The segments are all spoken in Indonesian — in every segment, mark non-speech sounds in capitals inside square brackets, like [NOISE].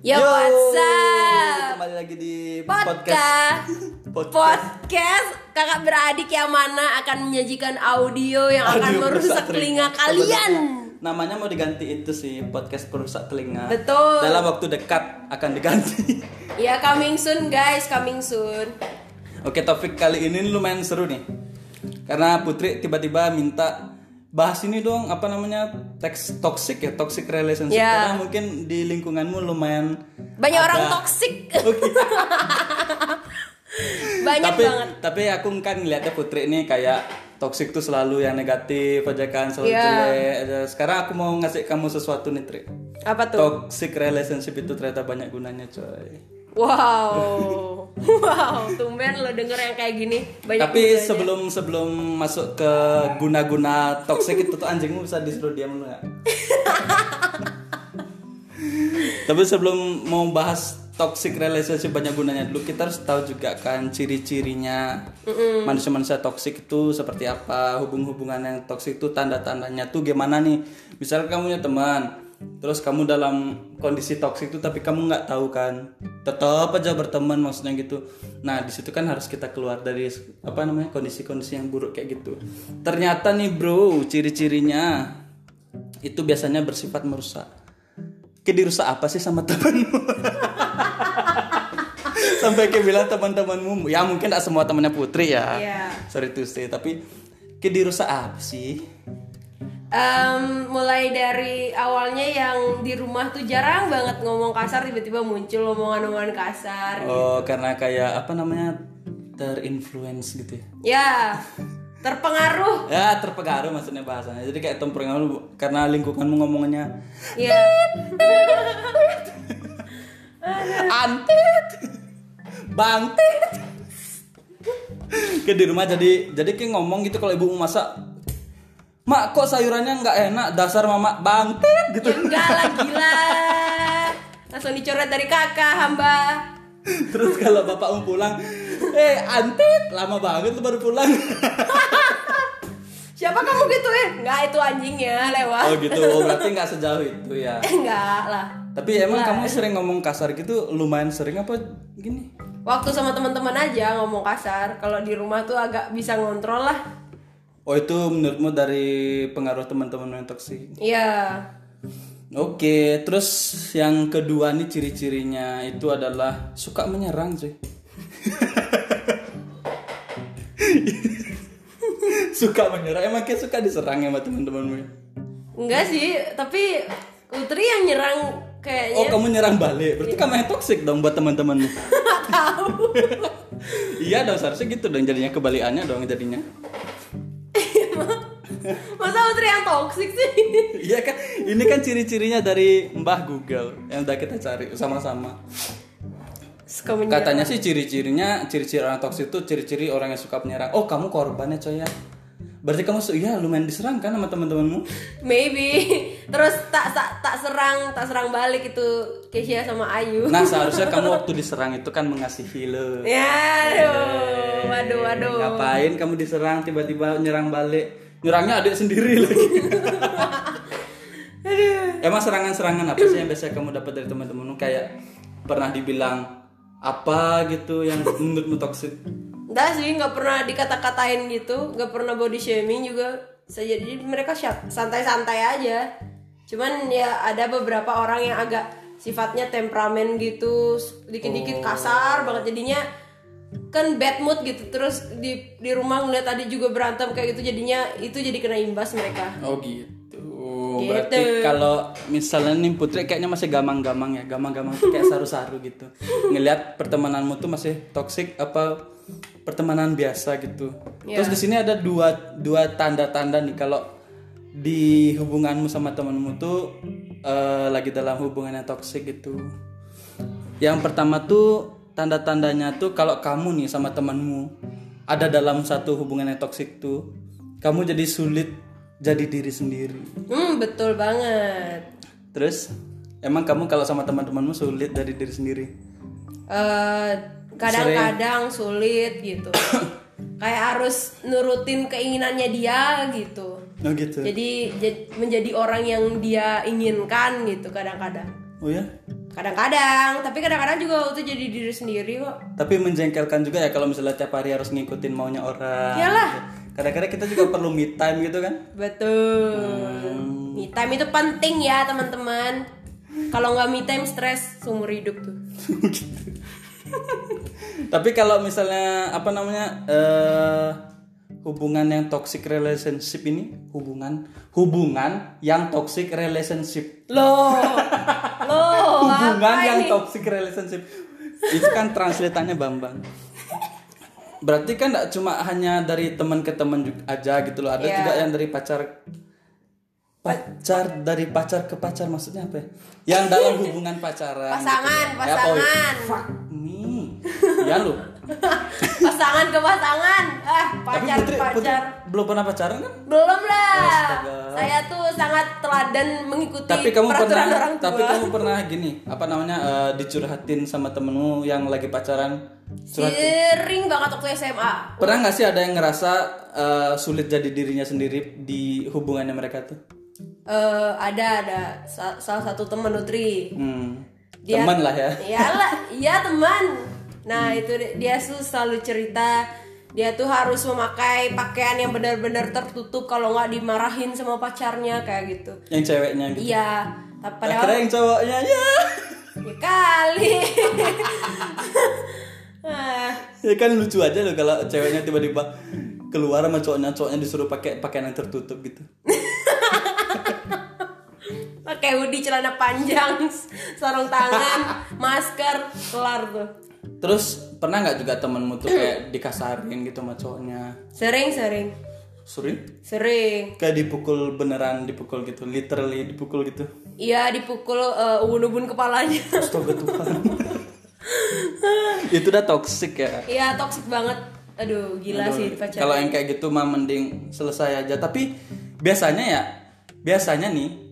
Yo, what's up? Kembali lagi di Podcast. [LAUGHS] podcast. Podcast kakak beradik yang mana akan menyajikan audio yang akan Audio merusak perusak telinga kalian. Namanya mau diganti itu sih podcast perusak telinga. Betul. Dalam waktu dekat akan diganti. [LAUGHS] Ya coming soon guys, coming soon. Oke, topik kali ini lumayan seru nih. Karena Putri tiba-tiba minta bahas ini dong apa namanya teks toxic ya toxic relationship Ya. karena mungkin di lingkunganmu lumayan Banyak ada- orang toksik. Oke. [LAUGHS] Banyak tapi banget. tapi aku kan ngeliatnya Putri ini kayak toxic tuh selalu yang negatif aja kan selalu Iya. jelek. Sekarang aku mau ngasih kamu sesuatu nih Tri. Apa tuh? Toxic relationship itu ternyata banyak gunanya coy. Wow. [LAUGHS] Wow, tumben lo denger yang kayak gini. Banyak Tapi gunanya. sebelum sebelum masuk ke guna-guna toxic itu tuh anjingmu bisa disuruh diam dulu nggak? [LAUGHS] Tapi sebelum mau bahas toxic relationship banyak gunanya dulu kita harus tahu juga kan ciri-cirinya manusia-manusia toxic itu seperti apa hubung-hubungan yang toxic itu tanda-tandanya tuh gimana nih misal kamu punya teman terus kamu dalam kondisi toxic itu tapi kamu nggak tahu kan tetap aja berteman maksudnya gitu nah di situ kan harus kita keluar dari apa namanya kondisi-kondisi yang buruk kayak gitu ternyata nih bro ciri-cirinya itu biasanya bersifat merusak Kayak dirusak apa sih sama [LAUGHS] temanmu? Sampai kayak bilang teman-temanmu, ya mungkin gak semua temannya Putri ya. Iya. Sorry to say, tapi kayak dirusak apa sih? Em, mulai dari awalnya yang di rumah tuh jarang banget ngomong kasar tiba-tiba muncul omongan-omongan kasar Oh, karena kayak apa namanya terinfluence gitu ya? ya terpengaruh Ya terpengaruh maksudnya bahasanya. Jadi kayak terpengaruh karena lingkunganmu ngomongnya ya [LAUGHS] antet, bangtet. Kayak di rumah jadi jadi kayak ngomong gitu kalau ibu masak Mak kok sayurannya nggak enak? Dasar mama bangtet gitu. Ya enggak lah gila. Langsung dicoret dari kakak hamba. Terus kalau bapakmu pulang Eh antet lama banget lu baru pulang. Siapa kamu gituin enggak itu anjingnya lewat. Oh gitu. Oh, berarti nggak sejauh itu ya? Enggak lah. Tapi emang kamu sering ngomong kasar gitu lumayan sering apa gini? waktu sama teman-teman aja ngomong kasar. Kalau di rumah tuh agak bisa ngontrol lah Oh itu menurutmu dari pengaruh teman-teman yang toksik iya Oke, terus yang kedua nih ciri-cirinya itu adalah suka menyerang cuy. [LAUGHS] suka menyerang, emang kayak suka diserang ya sama teman-temanmu? ya? enggak sih tapi Putri yang nyerang Oh kayaknya kamu nyerang balik, berarti kamu yang toxic dong buat teman-temanmu. [LAUGHS] tahu [LAUGHS] iya dong seharusnya gitu dong jadinya kebalikannya dong jadinya. Masa Putri yang toxic sih? [LAUGHS] Iya kan, ini kan ciri-cirinya dari Mbah Google yang udah kita cari sama-sama. Katanya sih ciri-cirinya, ciri-ciri orang toksik itu ciri-ciri orang yang suka menyerang. Oh, kamu korbannya coy ya. Berarti kamu iya lumayan diserang kan sama teman-temanmu? Maybe. Terus tak, tak tak serang, tak serang balik itu Keisha sama Ayu. Nah, seharusnya kamu [LAUGHS] waktu diserang itu kan mengasihi lo. Ya, aduh, waduh, waduh. Ngapain kamu diserang tiba-tiba nyerang balik? Nyerangnya adik sendiri lagi. [LAUGHS] Emang serangan-serangan apa sih yang biasanya kamu dapat dari teman-temanmu kayak pernah dibilang apa gitu yang menurutmu toksik? Enggak sih, nggak pernah dikata-katain gitu, nggak pernah body shaming juga. Saya jadi mereka santai-santai aja. Cuman ya ada beberapa orang yang agak sifatnya temperamen gitu, dikit-dikit kasar banget jadinya kan bad mood gitu terus di di rumah ngeliat adik juga berantem kayak gitu jadinya itu jadi kena imbas mereka Oh gitu. Gitu. Berarti kalau misalnya nih Putri kayaknya masih gamang-gamang ya, gamang-gamang kayak saru-saru gitu. Ngelihat pertemananmu tuh masih toksik apa pertemanan biasa gitu. Terus di sini ada dua dua tanda-tanda nih kalau di hubunganmu sama temanmu tuh eh, lagi dalam hubungan yang toksik gitu. Yang pertama tuh tanda-tandanya tuh kalau kamu nih sama temanmu ada dalam satu hubungan yang toksik tuh, kamu jadi sulit jadi diri sendiri. hmm betul banget Terus emang kamu kalau sama teman-temanmu sulit dari diri sendiri? Eh, kadang-kadang sulit gitu [COUGHS] kayak harus nurutin keinginannya dia gitu Oh gitu. jadi jad- menjadi orang yang dia inginkan gitu kadang-kadang Oh ya? Kadang-kadang tapi kadang-kadang juga itu jadi diri sendiri kok. Tapi menjengkelkan juga ya kalau misalnya tiap hari harus ngikutin maunya orang. Iyalah. Kadang-kadang kita juga perlu me time gitu kan. betul. Me time itu penting ya teman-teman. Kalau nggak me time stres seumur hidup tuh. [LAUGHS] Tapi kalau misalnya apa namanya eh hubungan yang toxic relationship ini hubungan hubungan yang toxic relationship. Loh [LAUGHS] hubungan yang ini toxic relationship itu kan translatannya Bambang berarti kan tidak cuma hanya dari teman ke teman aja gitu loh ada Iya. juga yang dari pacar pacar dari pacar ke pacar maksudnya apa ya? yang dalam hubungan pacaran Pasangan, gitu. Ya, oh, pasangan. fuck me ya lo [LAUGHS] pasangan ke pasangan. Ah tapi pacar Putri, pacar Putri belum pernah pacaran kan? Belum lah. Astaga. saya tuh sangat teladan mengikuti tapi kamu peraturan pernah orang tua. tapi kamu pernah gini apa namanya eh, dicurhatin sama temenmu yang lagi pacaran? Curhat sering banget waktu SMA pernah nggak sih ada yang ngerasa eh, sulit jadi dirinya sendiri di hubungannya mereka tuh? Eh, ada ada. Sa- salah satu teman Nutri. Hmm. Dia- teman lah ya. Iyalah, iya teman. Nah itu di- dia tuh selalu cerita dia tuh harus memakai pakaian yang benar-benar tertutup kalau nggak dimarahin sama pacarnya kayak gitu. yang ceweknya gitu Iya, tapi Akhirnya padahal yang cowoknya ya ya kali. [LAUGHS] Ya kan lucu aja loh kalau ceweknya tiba-tiba keluar sama cowoknya cowoknya disuruh pakai pakaian yang tertutup gitu pakai hoodie celana panjang, sarung tangan, masker, kelar tuh. Terus pernah nggak juga temenmu tuh kayak dikasarin gitu sama cowoknya Sering sering sering sering. kayak dipukul beneran dipukul gitu literally dipukul gitu Iya dipukul eh, ubun-ubun kepalanya. astaga Tuhan itu udah toxic ya Iya toxic banget. Aduh gila sih pacar. Kalau yang kayak gitu mah mending selesai aja. Tapi biasanya ya, biasanya nih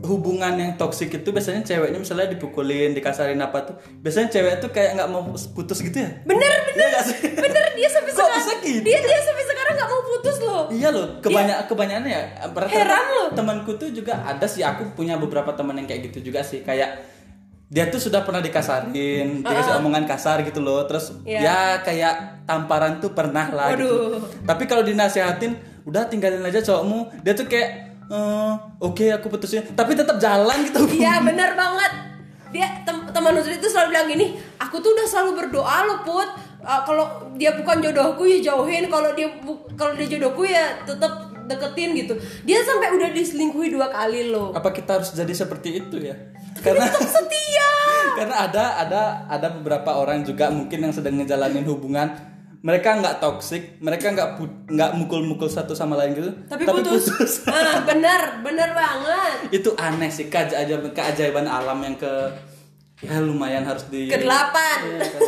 hubungan yang toksik itu biasanya ceweknya misalnya dipukulin, dikasarin apa tuh. Biasanya cewek tuh kayak nggak mau putus gitu ya. Bener bener Iya nggak sih? bener dia [LAUGHS] sampai sekarang bisa gitu? dia dia sampai sekarang nggak mau putus loh. Iya loh, kebanyakan kebanyakannya ya. Heran loh. Temanku tuh juga ada sih. Aku punya beberapa teman yang kayak gitu juga sih. Kayak dia tuh sudah pernah dikasarin, dikasih omongan kasar gitu loh. Terus Iya. ya kayak tamparan tuh pernah lah gitu. Waduh. Tapi kalau dinasehatin, udah tinggalin aja cowokmu. Dia tuh kayak "Eh, oke aku putusin, tapi tetap jalan gitu. Iya bener banget. Dia tem teman Nusri itu selalu bilang gini, aku tuh udah selalu berdoa loh put. Uh, kalau dia bukan jodohku ya jauhin, kalau dia kalau dia jodohku ya tetap deketin gitu. Dia sampai udah diselingkuhi dua kali loh. Apa kita harus jadi seperti itu ya? Karena Setia. [LAUGHS] karena ada ada ada beberapa orang juga mungkin yang sedang ngejalanin hubungan mereka nggak toksik mereka nggak nggak mukul-mukul satu sama lain gitu Tapi, putus. [LAUGHS] Ah, bener, bener banget. itu aneh sih keajaiban keajaiban alam yang ke ya lumayan harus di Kedelapan. Iya, kan.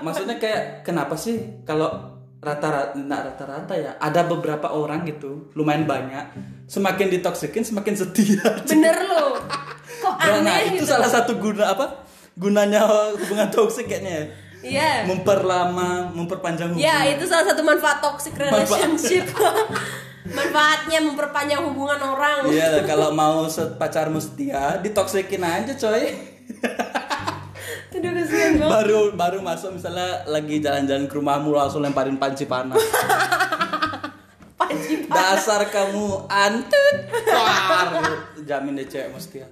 [LAUGHS] maksudnya kayak kenapa sih kalau rata-rata nah rata-rata ya ada beberapa orang gitu lumayan banyak semakin ditoksikin semakin setia [LAUGHS] Bener loh. Kok nah aneh itu gitu. salah satu guna apa gunanya hubungan toksik kayaknya ya Iya. memperlama memperpanjang hubungan. Ya, itu salah satu manfaat toxic relationship. [LAUGHS] Manfaatnya memperpanjang hubungan orang. iya [LAUGHS] kalau mau pacarmu setia ditoksikin aja coy. [LAUGHS] Aduh baru baru masuk misalnya lagi jalan-jalan ke rumahmu langsung lemparin panci panas Panci dasar kamu antut. Jamin deh cewek setia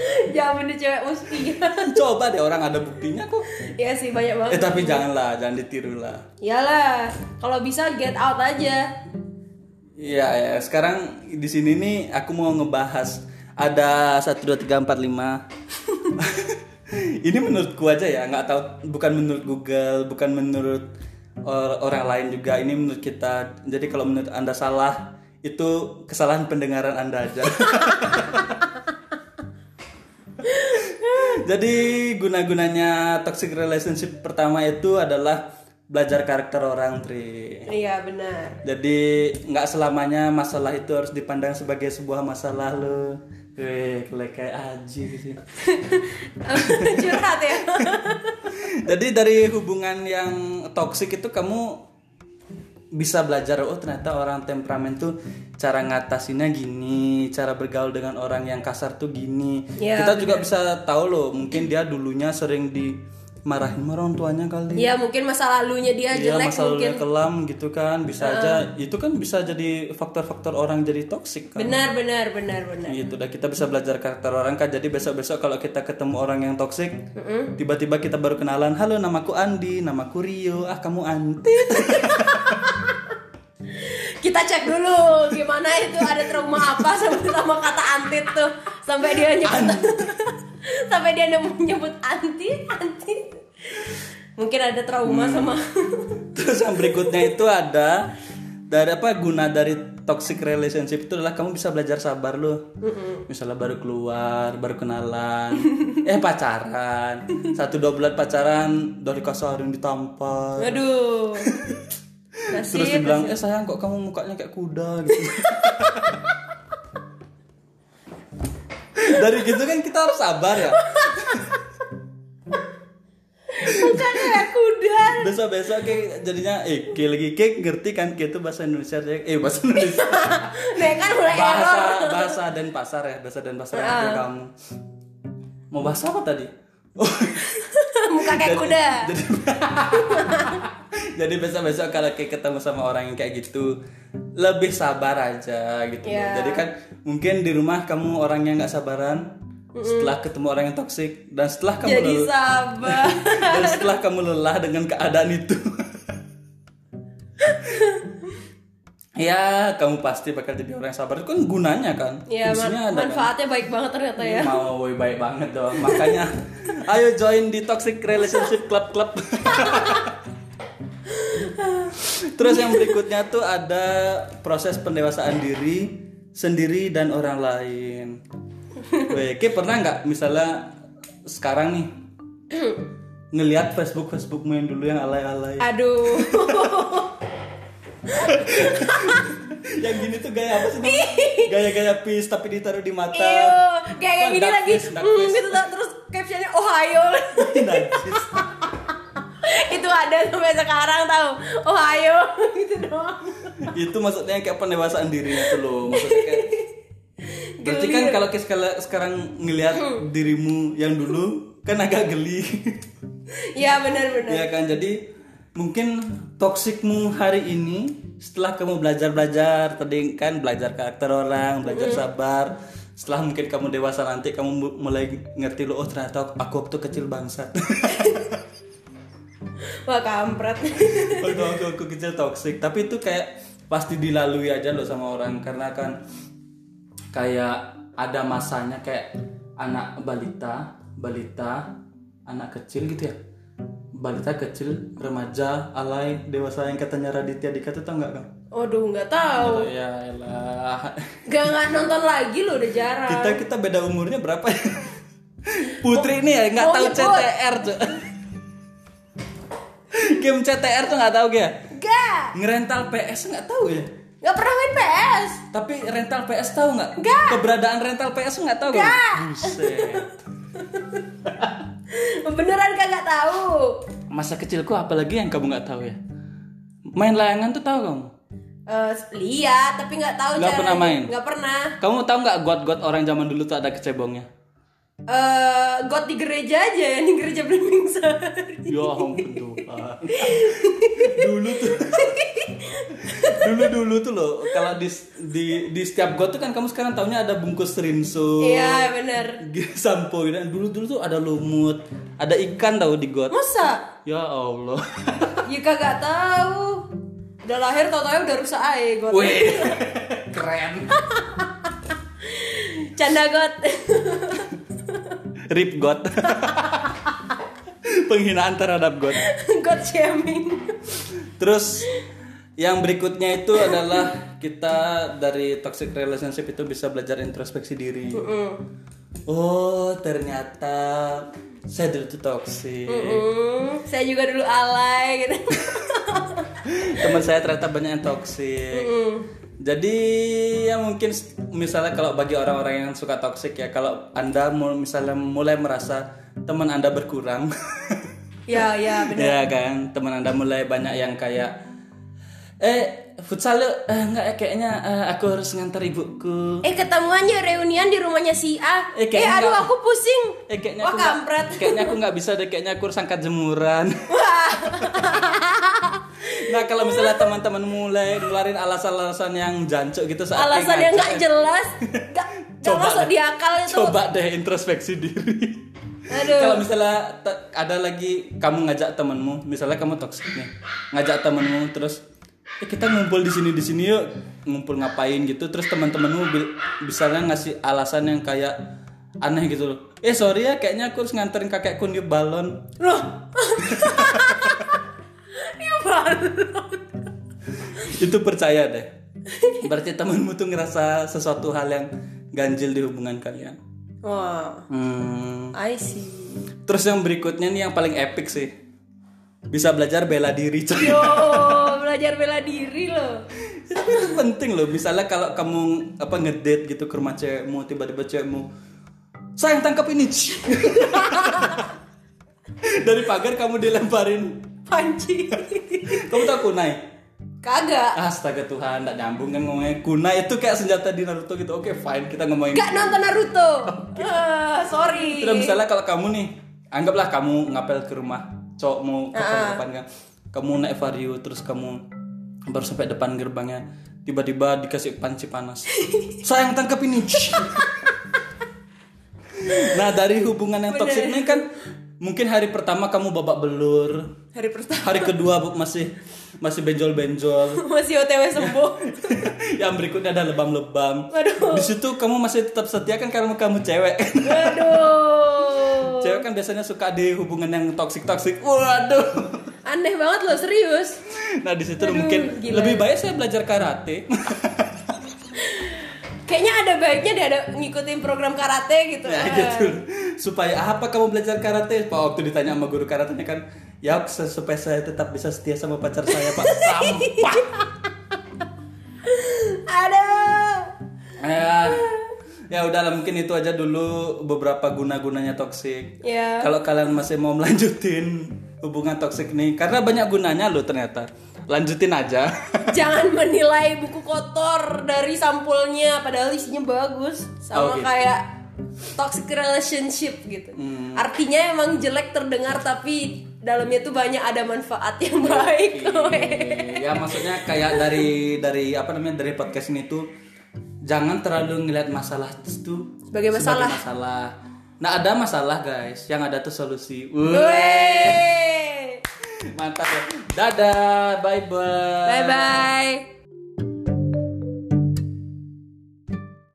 [LAUGHS] Jamin di cewek musti. [LAUGHS] coba deh orang ada buktinya kok Iya sih banyak banget. eh tapi janganlah jangan ditiru lah Iyalah, kalau bisa get out aja. Iya ya, sekarang di sini nih aku mau ngebahas ada satu dua tiga empat lima. [LAUGHS] Ini menurutku aja ya, nggak tahu bukan menurut Google, bukan menurut or- orang lain juga. Ini menurut kita. Jadi kalau menurut anda salah, itu kesalahan pendengaran anda aja. Jadi guna-gunanya toxic relationship pertama itu adalah belajar karakter orang, Tri. Iya benar. Jadi nggak selamanya masalah itu harus dipandang sebagai sebuah masalah lo. Weh, kayak aji gitu. [LAUGHS] Curhat ya. [LAUGHS] Jadi dari hubungan yang toksik itu kamu bisa belajar oh ternyata orang temperamen tuh cara ngatasinnya gini cara bergaul dengan orang yang kasar tuh gini. Ya, kita juga bisa tahu loh mungkin dia dulunya sering dimarahin sama orang tuanya kali. Ya mungkin masa lalunya dia Iya jelek masa mungkin. kelam gitu kan bisa aja itu kan bisa jadi faktor-faktor orang jadi toksik kan. Benar benar benar benar. Gitu dah kita bisa belajar karakter orang kan. Jadi besok-besok kalau kita ketemu orang yang toksik tiba-tiba kita baru kenalan halo namaku Andi namaku Rio ah kamu Anti [LAUGHS] kita cek dulu gimana itu ada trauma apa sama sama kata antit tuh sampai dia nyebut sampai dia nemu- nyebut anti anti. Mungkin ada trauma Hmm. sama [LAUGHS] terus yang berikutnya itu ada dari apa guna dari toxic relationship itu adalah kamu bisa belajar sabar loh. Misalnya baru keluar baru kenalan [LAUGHS] eh pacaran. Satu dua bulan pacaran dari kasarin ditampar aduh. [LAUGHS] Terus nasib dibilang eh sayang kok kamu mukanya kayak kuda gitu dari gitu kan kita harus sabar ya. Bukan kayak kuda. Besok besok kayak jadinya eh kayak lagi kayak ngerti kan kayak itu bahasa Indonesia Jack. eh bahasa Indonesia. [LAUGHS] Nih kan mulai error. bahasa bahasa dan pasar ya bahasa dan pasar punya kamu. Mau bahas apa tadi? Muka kayak [LAUGHS] kuda. jadi [LAUGHS] jadi besok besok kalau kayak ketemu sama orang yang kayak gitu lebih sabar aja gitu. Ya. jadi kan mungkin di rumah kamu orang yang nggak sabaran setelah ketemu orang yang toksik dan setelah kamu jadi lelah, sabar. [LAUGHS] Dan setelah kamu lelah dengan keadaan itu. [LAUGHS] Ya kamu pasti bakal jadi orang yang sabar. Itu kan gunanya kan? Ya man- ada kan? manfaatnya baik banget ternyata ya. Mau woy, baik banget dong. Makanya ayo join di toxic relationship club club [LAUGHS] terus yang berikutnya tuh ada proses pendewasaan diri sendiri dan orang lain. Ki pernah nggak misalnya sekarang nih ngelihat Facebook Facebookmu yang dulu yang alay-alay? Aduh. [LAUGHS] Yang gini tuh gaya apa sih gaya-gaya peace tapi ditaruh di mata. Iyo, kayak Kan gini lagi, face. gitu terus captionnya Ohio, Najis. [LAUGHS] ada sampai sekarang tahu, Ohio, [LAUGHS] gitu doang. itu maksudnya kayak pendewasaan diri itu loh. Maksudnya kayak [LAUGHS] berarti kan kalau sekarang ngelihat dirimu yang dulu kan agak geli. [LAUGHS] Ya benar-benar. ya kan? Jadi mungkin toksikmu hari ini setelah kamu belajar belajar tadi kan belajar karakter orang belajar sabar setelah mungkin kamu dewasa nanti kamu mu- mulai ngerti lo oh ternyata aku waktu kecil bangsat Wah kampret. [LAUGHS] waktu waktu aku kecil toksik tapi itu kayak pasti dilalui aja loh sama orang karena kan kayak ada masanya kayak anak balita balita anak kecil gitu ya balita kecil remaja alay dewasa yang katanya Raditya Dika tuh tau nggak kan Waduh nggak tahu. ya elah [LAUGHS] Gak nggak nonton lagi lo udah jarang. kita kita beda umurnya berapa ya [LAUGHS] Putri ini ya nggak mau tahu. CTR tuh game CTR tuh nggak tahu ya Gak, ngerental PS nggak tahu ya nggak pernah main PS. Tapi rental PS tahu nggak? Nggak. Keberadaan rental PS nggak tahu kan? Buset. [LAUGHS] Beneran kagak tahu. Masa kecilku apalagi yang kamu nggak tahu ya? Main layangan tuh tahu kamu? Eh, lihat tapi nggak tahu Nggak pernah main? Nggak pernah. Kamu tahu nggak got-got orang zaman dulu tuh ada kecebongnya? Eh, got di gereja aja ya, di gereja Blimbing Sari. Ya ampun. Dulu tuh dulu dulu tuh loh kalau di di di setiap got tuh kan kamu sekarang taunya ada bungkus rinso Iya bener. sampo gitu dulu dulu tuh ada lumut ada ikan tau di got Masa? ya Allah Ya kagak tahu. Udah lahir tau-tau udah rusak aja got. Wih, keren. Canda got. Rip God. Penghinaan terhadap God. [LAUGHS] got shaming. Terus yang berikutnya itu adalah kita dari toxic relationship itu bisa belajar introspeksi diri. Oh, ternyata saya dulu tuh toxic. Hmm, saya juga dulu alay gitu. [LAUGHS] Teman saya ternyata banyak yang toxic. Jadi ya mungkin misalnya kalau bagi orang-orang yang suka toxic ya kalau Anda misalnya mulai merasa teman Anda berkurang [LAUGHS] ya, ya bener. ya kan teman anda mulai banyak yang kayak eh futsal yuk eh, enggak eh, kayaknya eh, aku harus ngantar ibuku Eh ketemuannya reunian di rumahnya si A. Eh, Eh, aduh nggak- aku pusing. eh kayaknya Wah aku kampret. [LAUGHS] kayaknya aku nggak bisa deh kayaknya aku harus angkat jemuran Wah. [LAUGHS] nah kalau misalnya teman-teman mulai ngeluarin alasan-alasan yang jancuk gitu saat Alasan yang nggak jelas. Nggak nggak [LAUGHS] Coba masuk deh. di akal itu. coba deh introspeksi diri. Kalau misalnya ada lagi kamu ngajak temenmu misalnya kamu toxic nih ngajak temenmu terus eh kita ngumpul di sini di sini yuk ngumpul ngapain gitu terus teman-temanmu bi- misalnya ngasih alasan yang kayak aneh gitu loh. Eh sorry ya kayaknya aku harus nganterin kakekku niup balon. Loh. [LAUGHS] Baru. itu percaya deh. Berarti temanmu tuh ngerasa sesuatu hal yang ganjil di hubungan kalian Wah. hmm. I see. terus yang berikutnya nih yang paling epic sih bisa belajar bela diri coy Yo, belajar bela diri loh. itu penting loh misalnya kalau kamu apa ngedate gitu ke rumah cewekmu tiba-tiba cewekmu sayang tangkap ini [LAUGHS] dari pagar kamu dilemparin Panci. kamu tahu kunai Kagak. astaga Tuhan tidak nyambung kan ngomongnya kunai itu kayak senjata di Naruto gitu oke fine kita ngomongin Gak nonton Naruto. [LAUGHS] Ah, sorry. Terus misalnya kalau kamu nih, anggaplah kamu ngapel ke rumah cowokmu kapan-kapan kan, kamu naik vario terus kamu baru sampai depan gerbangnya, tiba-tiba dikasih panci panas. [LAUGHS] Sayang tangkap ini. [LAUGHS] nah dari hubungan yang toksik ini kan mungkin hari pertama kamu babak belur, Hari pertama hari kedua bu- masih masih benjol-benjol. [LAUGHS] masih OTW sembuh. [LAUGHS] yang berikutnya ada lebam-lebam. Waduh. Di situ kamu masih tetap setia kan karena kamu cewek. Waduh. Cewek kan biasanya suka di hubungan yang toksik toksik. Waduh. Aneh banget loh, serius. Nah di situ mungkin gila. lebih baik saya belajar karate. [LAUGHS] Kayaknya ada baiknya dia ada ngikutin program karate gitu. ya gitu. Supaya apa kamu belajar karate? Pak waktu ditanya sama guru karatenya kan, ya supaya saya tetap bisa setia sama pacar saya pak. [LAUGHS] Sampah. Ada. ya, ya udahlah mungkin itu aja dulu beberapa guna-gunanya toksik. Ya. Kalau kalian masih mau melanjutin hubungan toksik nih, karena banyak gunanya loh ternyata. Lanjutin aja. [LAUGHS] Jangan menilai buku kotor dari sampulnya padahal isinya bagus. Sama Oh, gitu. kayak toxic relationship gitu. Hmm. Artinya emang jelek terdengar tapi dalamnya tuh banyak ada manfaat yang baik. ya maksudnya kayak dari dari apa namanya dari podcast ini tuh jangan terlalu ngeliat masalah itu Sebagai masalah. masalah. Nah ada masalah guys, yang ada tuh solusi. Wey. [LAUGHS] mantap ya. Dadah, bye bye. Bye bye.